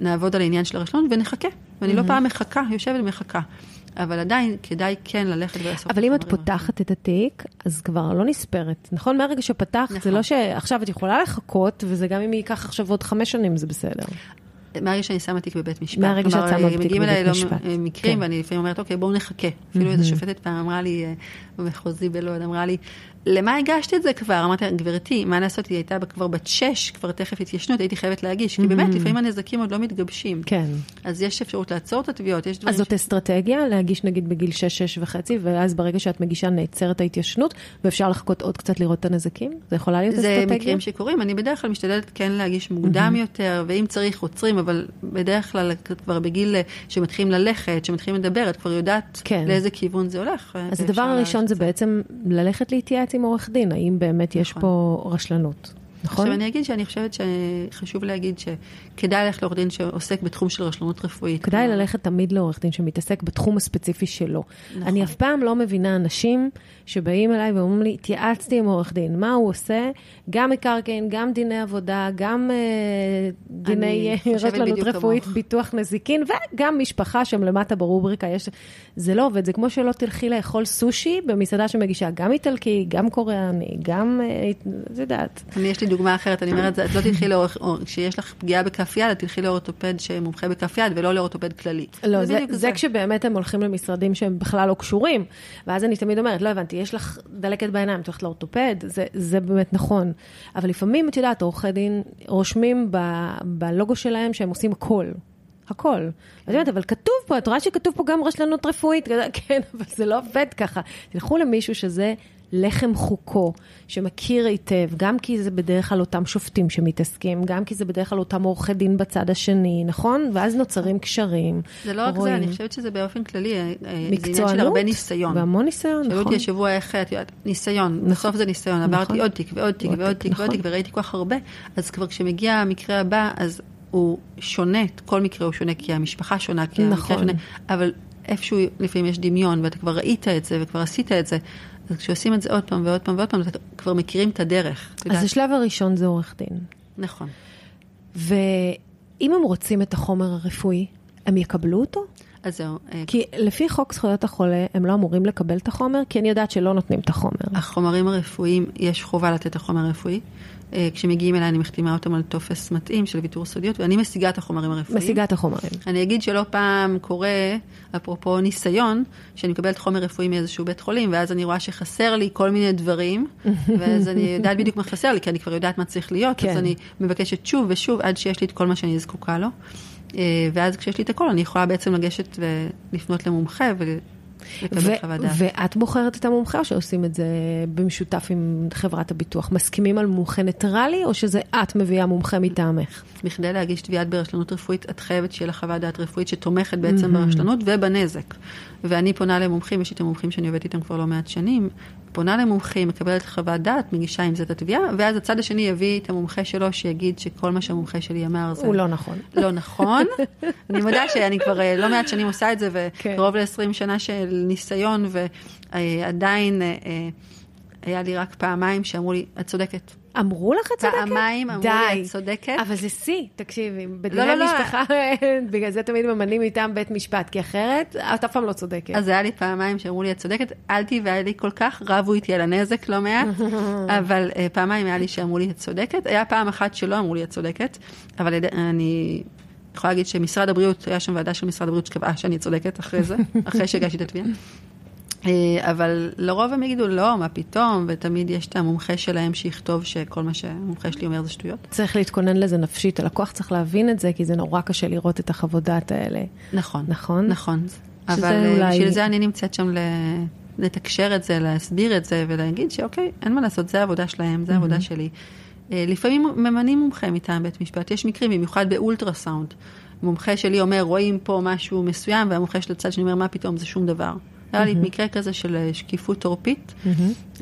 נעבוד על העניין של הרשלנות ונחכה. ואני לא פעם מחכה, יושבת ומחכה. אבל עדיין כדאי כן ללכת ולעשות אבל אם את פותחת את התיק, אז כבר לא נספרת, נכון? מהרגע שפתחת, זה נכון. לא שעכשיו את יכולה לחכות, וזה גם אם ייקח עכשיו עוד חמש שנים, זה בסדר. מהרגע שאני שמה תיק בבית משפט. מהרגע שאת שמה תיק מגיעים אליי בבית לא משפט. מ- מקרים, כן. ואני לפעמים אומרת, אוקיי, בואו נחכה. אפילו איזו שופטת פעם אמרה לי, אה, במחוזי בלוד, אמרה לי, למה הגשת את זה כבר? אמרתי גברתי, מה לעשות, היא הייתה כבר בת שש, כבר תכף התיישנות, הייתי חייבת להגיש. כי באמת, לפעמים הנזקים עוד לא מתגבשים. כן. אז יש אפשרות לעצור את התביעות, יש דברים... אז זאת אסטרטגיה, להגיש נגיד בגיל 6, 6 וחצי, ואז ברגע שאת מגישה נעצרת ההתיישנות, ואפשר לחכות עוד קצת לראות את הנזקים? זה יכולה להיות זה אסטרטגיה? מקרים שקורים, אני בדרך כלל משתדלת כן להגיש מוקדם יותר, ואם צריך עוצרים, אבל בדרך כלל כבר בגיל אה, שמתחילים ללכת, שמתחילים לדבר, את כבר יודעת כן. לאיזה כיוון זה הולך. אה, אז ואפשר הדבר הראשון זה זה. בעצם ללכת להתייעץ עם עורך דין, האם באמת יש נכון. פה רשלנות, נכון? עכשיו אני אגיד שאני חושבת שחשוב להגיד שכדאי ללכת לעורך דין שעוסק בתחום של רשלנות רפואית. כדאי כלומר, ללכת תמיד לעורך דין שמתעסק בתחום הספציפי שלו. נכון. אני אף פעם לא מבינה אנשים שבאים אליי ואומרים לי, התייעצתי עם עורך דין, מה הוא עושה? גם מקרקעין, גם דיני עבודה, גם אה, דיני אה, רשלנות רפואית, כמוך. ביטוח נזיקין, וגם משפחה שם למטה ברובריקה יש... זה לא עובד, זה כמו שלא תלכי לאכול סושי במסעדה שמגישה גם איטלקי, גם קוריאני, גם, אה, את יודעת. אני, יש לי דוגמה אחרת, אני אומרת, את לא תלכי לאורך, או כשיש לך פגיעה בכף יד, את תלכי לאורתופד שמומחה בכף יד ולא לאורתופד כללי. לא, זה, בדיוק זה כשבאמת הם הולכים למשרדים שהם בכלל לא קשורים. ואז אני תמיד אומרת, לא הבנתי, יש לך דלקת בעיניים, את הולכת לאורתופד, זה, זה באמת נכון. אבל לפעמים, את יודעת, עורכי דין רושמים ב, בלוגו שלהם שהם עושים הכל. הכל. ואת יודעת, אבל כתוב פה, את רואה שכתוב פה גם רשלנות רפואית, כן, אבל זה לא עובד ככה. תלכו למישהו שזה לחם חוקו, שמכיר היטב, גם כי זה בדרך כלל אותם שופטים שמתעסקים, גם כי זה בדרך כלל אותם עורכי דין בצד השני, נכון? ואז נוצרים קשרים. זה לא רק. זה, אני חושבת שזה באופן כללי, אה, זה עניין של מקצוענות. הרבה ניסיון. והמון ניסיון, שאלו נכון. אותי השבוע איך, את יודעת, ניסיון, נכון. בסוף זה ניסיון, נכון. עברתי עוד תיק ועוד תיק עוד ועוד תיק, ועוד נכון. תיק, וראיתי כל כך הרבה, אז כבר כשמגיע המקרה הבא, אז הוא שונה, כל מקרה הוא שונה, כי המשפחה שונה, כי המקרה. שונה, אבל איפשהו לפעמים יש דמיון, ואתה כבר ראית את זה, וכבר עשית את זה, אז כשעושים את זה עוד פעם ועוד פעם ועוד פעם, כבר מכירים את הדרך. אז יודעת. השלב הראשון זה עורך דין. נכון. ואם הם רוצים את החומר הרפואי, הם יקבלו אותו? אז זהו, אה, כי לפי חוק זכויות החולה, הם לא אמורים לקבל את החומר, כי אני יודעת שלא נותנים את החומר. החומרים הרפואיים, יש חובה לתת את החומר הרפואי. אה, כשמגיעים אליי אני מחתימה אותם על טופס מתאים של ויתור סודיות, ואני משיגה את החומרים הרפואיים. משיגה את החומרים. אני אגיד שלא פעם קורה, אפרופו ניסיון, שאני מקבלת חומר רפואי מאיזשהו בית חולים, ואז אני רואה שחסר לי כל מיני דברים, ואז אני יודעת בדיוק מה חסר לי, כי אני כבר יודעת מה צריך להיות, כן. אז אני מבקשת שוב ושוב עד שיש לי את כל מה שאני זקוקה לו. אה, ואז כשיש לי את הכל, אני יכולה בעצם לגשת ולפנות למומחה ואת בוחרת את המומחה או שעושים את זה במשותף עם חברת הביטוח? מסכימים על מומחה ניטרלי, או שזה את מביאה מומחה מטעמך? בכדי להגיש תביעת ברשלנות רפואית, את חייבת שיהיה לך חוות דעת רפואית שתומכת בעצם ברשלנות ובנזק. ואני פונה למומחים, יש את המומחים שאני עובדת איתם כבר לא מעט שנים, פונה למומחים, מקבלת חוות דעת, מגישה עם זה את התביעה, ואז הצד השני יביא את המומחה שלו, שיגיד שכל מה שהמומחה שלי אמר זה... הוא לא נכון. לא נכון. אני מודה שאני כבר אה, לא מעט שנים עושה את זה, כן. וקרוב ל-20 שנה של ניסיון, ועדיין אה, אה, היה לי רק פעמיים שאמרו לי, את צודקת. אמרו לך את צודקת? פעמיים אמרו לי, את צודקת. אבל זה שיא, תקשיבי, לא, בדיני לא, לא. משפחה, בגלל זה תמיד ממנים מטעם בית משפט, כי אחרת את אף פעם לא צודקת. אז היה לי פעמיים שאמרו לי, את צודקת, אל תבעי לי כל כך, רבו איתי על הנזק לא מעט, אבל uh, פעמיים היה לי שאמרו לי, את צודקת. היה פעם אחת שלא אמרו לי, את צודקת, אבל אני יכולה להגיד שמשרד הבריאות, היה שם ועדה של משרד הבריאות שקבעה שאני צודקת אחרי זה, אחרי שהגשתי את התביעה. אה, אבל לרוב הם יגידו, לא, מה פתאום, ותמיד יש את המומחה שלהם שיכתוב שכל מה שהמומחה שלי אומר זה שטויות. צריך להתכונן לזה נפשית, הלקוח צריך להבין את זה, כי זה נורא קשה לראות את החוות דעת האלה. נכון. נכון? נכון. אבל אה, אולי- בשביל זה אני נמצאת שם ל... לתקשר את זה, להסביר את זה ולהגיד שאוקיי, אין מה לעשות, זה העבודה שלהם, זה העבודה שלי. אה, לפעמים ממנים מומחה מטעם בית משפט, יש מקרים, במיוחד באולטרסאונד. מומחה שלי אומר, רואים פה משהו מסוים, והמומחה של הצד שני אומר, מה פתאום, זה שום דבר. היה לי מקרה כזה של אה, שקיפות עורפית,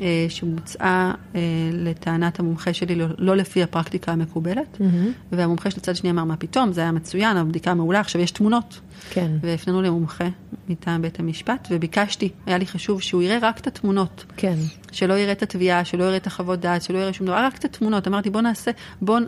אה, שבוצעה אה, לטענת המומחה שלי לא, לא לפי הפרקטיקה המקובלת, והמומחה של הצד שני אמר, מה פתאום, זה היה מצוין, הבדיקה מעולה, עכשיו יש תמונות. כן. והפנינו למומחה מטעם בית המשפט, וביקשתי, היה לי חשוב שהוא יראה רק את התמונות, כן. שלא יראה את התביעה, שלא יראה את החוות דעת, שלא יראה שום דבר, רק את התמונות. אמרתי, בוא נעשה, בוא...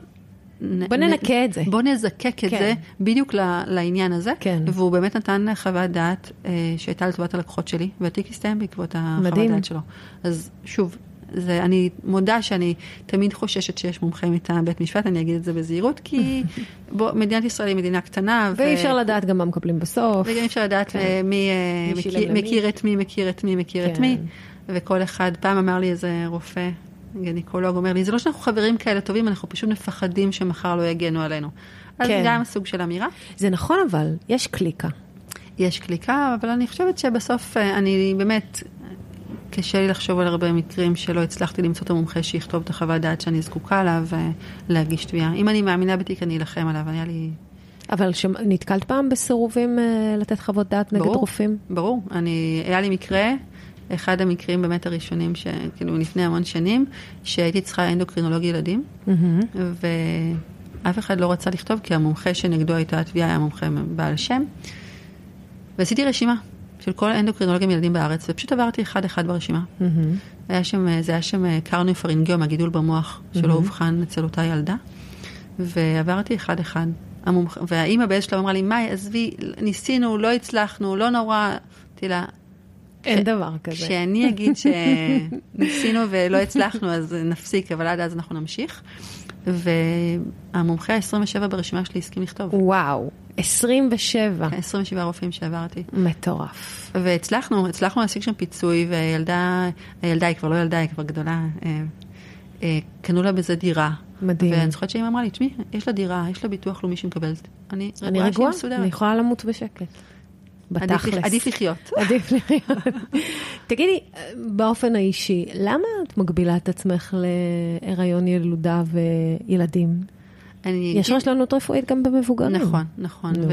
בוא ננקה את זה. בוא נזקק את כן. זה בדיוק לעניין הזה. כן. והוא באמת נתן חוות דעת אה, שהייתה לטובת הלקוחות שלי, והתיק הסתיים בעקבות החוות. דעת שלו. אז שוב, זה, אני מודה שאני תמיד חוששת שיש מומחה מטעם בית משפט, אני אגיד את זה בזהירות, כי בוא, מדינת ישראל היא מדינה קטנה. ו- ואי אפשר לדעת גם מה מקבלים בסוף. וגם אי אפשר לדעת כן. אה, מי אה, מי מכיר. מכיר את מי, מכיר את מי, מכיר את כן. מי. וכל אחד, פעם אמר לי איזה רופא, גניקולוג, אומר לי, זה לא שאנחנו חברים כאלה טובים, אנחנו פשוט מפחדים שמחר לא יגנו עלינו. אז כן. גם סוג של אמירה. זה נכון אבל, יש קליקה. יש קליקה, אבל אני חושבת שבסוף אה, אני באמת, קשה לי לחשוב על הרבה מקרים שלא הצלחתי למצוא את המומחה שיכתוב את החוות דעת שאני זקוקה לה ולהגיש תביעה. אם אני מאמינה בתיק, אני אלחם עליו, היה לי... אבל ש... נתקלת פעם בסירובים אה, לתת חוות דעת נגד ברור. רופאים? ברור, אני, היה לי מקרה, אחד המקרים באמת הראשונים, ש, כאילו לפני המון שנים, שהייתי צריכה אנדוקרינולוג ילדים, מהמם. ואף אחד לא רצה לכתוב, כי המומחה שנגדו הייתה התביעה היה מומחה בעל שם. ועשיתי רשימה של כל האנדוקרינולוגים ילדים בארץ, ופשוט עברתי אחד-אחד ברשימה. מהמם. היה שם, זה היה שם אה, קרניופרינגיום, הגידול במוח, שלא אובחן אצל אותה ילדה, ועברתי אחד-אחד. המומח... והאימא באיזשהו שלב אמרה לי, מאי, עזבי, ניסינו, לא הצלחנו, לא נורא. אמרתי לה, אין דבר כזה. כשאני אגיד שניסינו ולא הצלחנו, אז נפסיק, אבל עד אז אנחנו נמשיך. והמומחה ה-27 ברשימה שלי הסכים לכתוב. וואו, 27. 27 רופאים שעברתי. מטורף. והצלחנו, הצלחנו להשיג שם פיצוי, והילדה, הילדה היא כבר לא ילדה, היא כבר גדולה, אה, אה, קנו לה בזה דירה. מדהים. ואני זוכרת שאמא אמרה לי, תשמעי, יש לה דירה, יש לה ביטוח לאומי שהיא מקבלת. אני רגועה שהיא מסודרת. אני יכולה למות בשקט. בתכלס. עדיף, לחיות. עדיף לחיות. תגידי, באופן האישי, למה את מגבילה את עצמך להיריון, ילודה וילדים? יש אגיד- רשלנות רפואית גם במבוגרים. נכון, נכון. נו.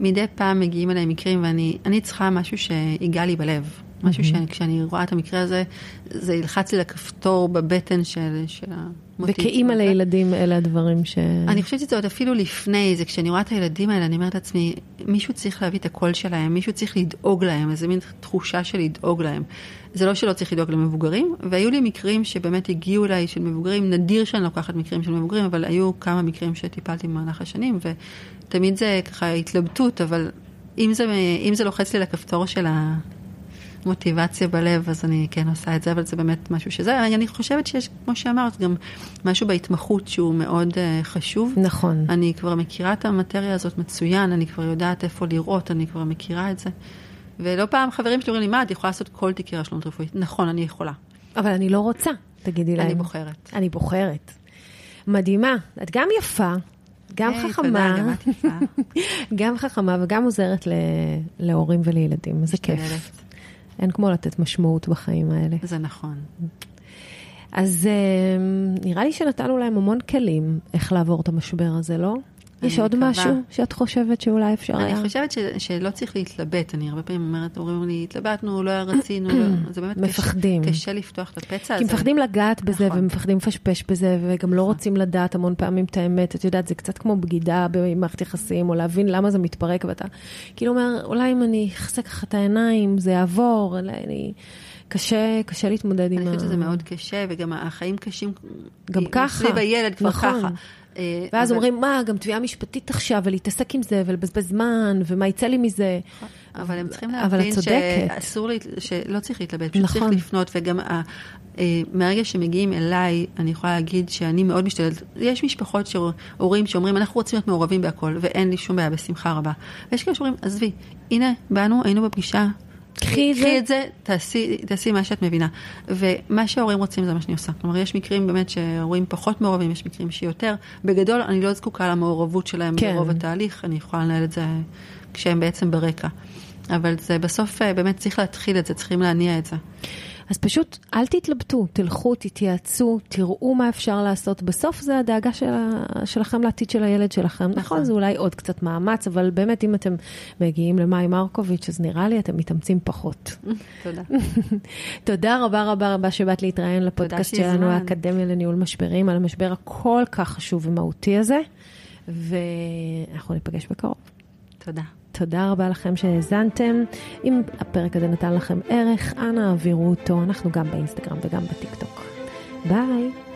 ומדי פעם מגיעים אליי מקרים ואני אני צריכה משהו שיגע לי בלב. משהו שכשאני רואה את המקרה הזה, זה ילחץ לי לכפתור בבטן של, של. וכאימא. לילדים, אלה הדברים ש... אני חושבת שזה עוד אפילו לפני זה, כשאני רואה את הילדים האלה, אני אומרת לעצמי, מישהו צריך להביא את הקול שלהם, מישהו צריך לדאוג להם, איזה מין תחושה של לדאוג להם. זה לא שלא צריך לדאוג למבוגרים, והיו לי מקרים שבאמת הגיעו אליי של מבוגרים, נדיר שאני לוקחת מקרים של מבוגרים, אבל היו כמה מקרים שטיפלתי במהלך השנים, ותמיד זה ככה התלבטות, אבל אם זה, אם זה לוחץ לי לכפתור של המוטיבציה בלב, אז אני כן עושה את זה, אבל זה באמת משהו שזה, אני חושבת שיש, כמו שאמרת, גם משהו בהתמחות שהוא מאוד uh, חשוב. נכון. אני כבר מכירה את המטריה הזאת מצוין, אני כבר יודעת איפה לראות, אני כבר מכירה את זה. ולא פעם חברים שלי אומרים לי, מה, את יכולה לעשות כל תיקי רשלנות רפואית? נכון, אני יכולה. אבל אני לא רוצה, תגידי להם. אני בוחרת. אני בוחרת. מדהימה. את גם יפה, גם היי, חכמה. תודה, גם את יפה. גם חכמה וגם עוזרת ל... להורים ולילדים. איזה כיף. אין כמו לתת משמעות בחיים האלה. זה נכון. אז אה, נראה לי שנתנו להם המון כלים איך לעבור את המשבר הזה, לא? יש עוד מקווה. משהו שאת חושבת שאולי אפשר היה? אני חושבת ש, שלא צריך להתלבט, אני הרבה פעמים אומרת, אומרים לי, התלבטנו, לא רצינו, לא, זה באמת מפחדים. קשה, קשה לפתוח את הפצע כי הזה. מפחדים לגעת בזה נכון. ומפחדים לפשפש בזה וגם לא רוצים לדעת המון פעמים את האמת. את יודעת, זה קצת כמו בגידה במערכת יחסים, או להבין למה זה מתפרק ואתה כאילו אומר, אולי אם אני אחזק ככה את העיניים, זה יעבור, אולי אני... קשה, קשה להתמודד עם אני ה... חושבת שזה מאוד קשה, וגם החיים קשים. גם ככה. סביב הילד כבר נכון. ככה. אה, ואז אבל- אומרים, מה, גם תביעה משפטית עכשיו, ולהתעסק עם זה, ולבזבז זמן, ומה יצא לי מזה. אבל הם צריכים להבין. שאסור, להת- שלא צריך להתלבט, פשוט נכון. צריך לפנות, וגם ה- אה, מהרגע שמגיעים אליי, אני יכולה להגיד שאני מאוד משתדלת. יש משפחות, הורים שאומרים, אנחנו רוצים להיות מעורבים בהכל, ואין לי שום בעיה, בשמחה רבה. ויש כאלה שאומרים, עזבי, הנה, באנו, היינו בפגישה. קחי את זה. קחי את זה, תעשי, תעשי מה שאת מבינה. ומה שההורים רוצים זה מה שאני עושה. כלומר, יש מקרים באמת שההורים פחות מעורבים, יש מקרים שיותר. בגדול, אני לא זקוקה למעורבות שלהם כן. ברוב התהליך, אני יכולה לנהל את זה כשהם בעצם ברקע. אבל זה בסוף אה, באמת צריך להתחיל את זה, צריכים להניע את זה. אז פשוט אל תתלבטו, תלכו, תתייעצו, תראו מה אפשר לעשות. בסוף זה הדאגה של ה- שלכם לעתיד של הילד שלכם. נכון, נכון. זה אולי עוד קצת מאמץ, אבל באמת, אם אתם מגיעים למאי מרקוביץ', אז נראה לי אתם מתאמצים פחות. תודה. תודה רבה רבה רבה שבאת להתראיין לפודקאסט שלנו. האקדמיה לניהול משברים, על המשבר הכל כך חשוב ומהותי הזה, ואנחנו ניפגש בקרוב. תודה. תודה רבה לכם שהאזנתם. אם הפרק הזה נתן לכם ערך, אנא העבירו אותו, אנחנו גם באינסטגרם וגם בטיקטוק. ביי.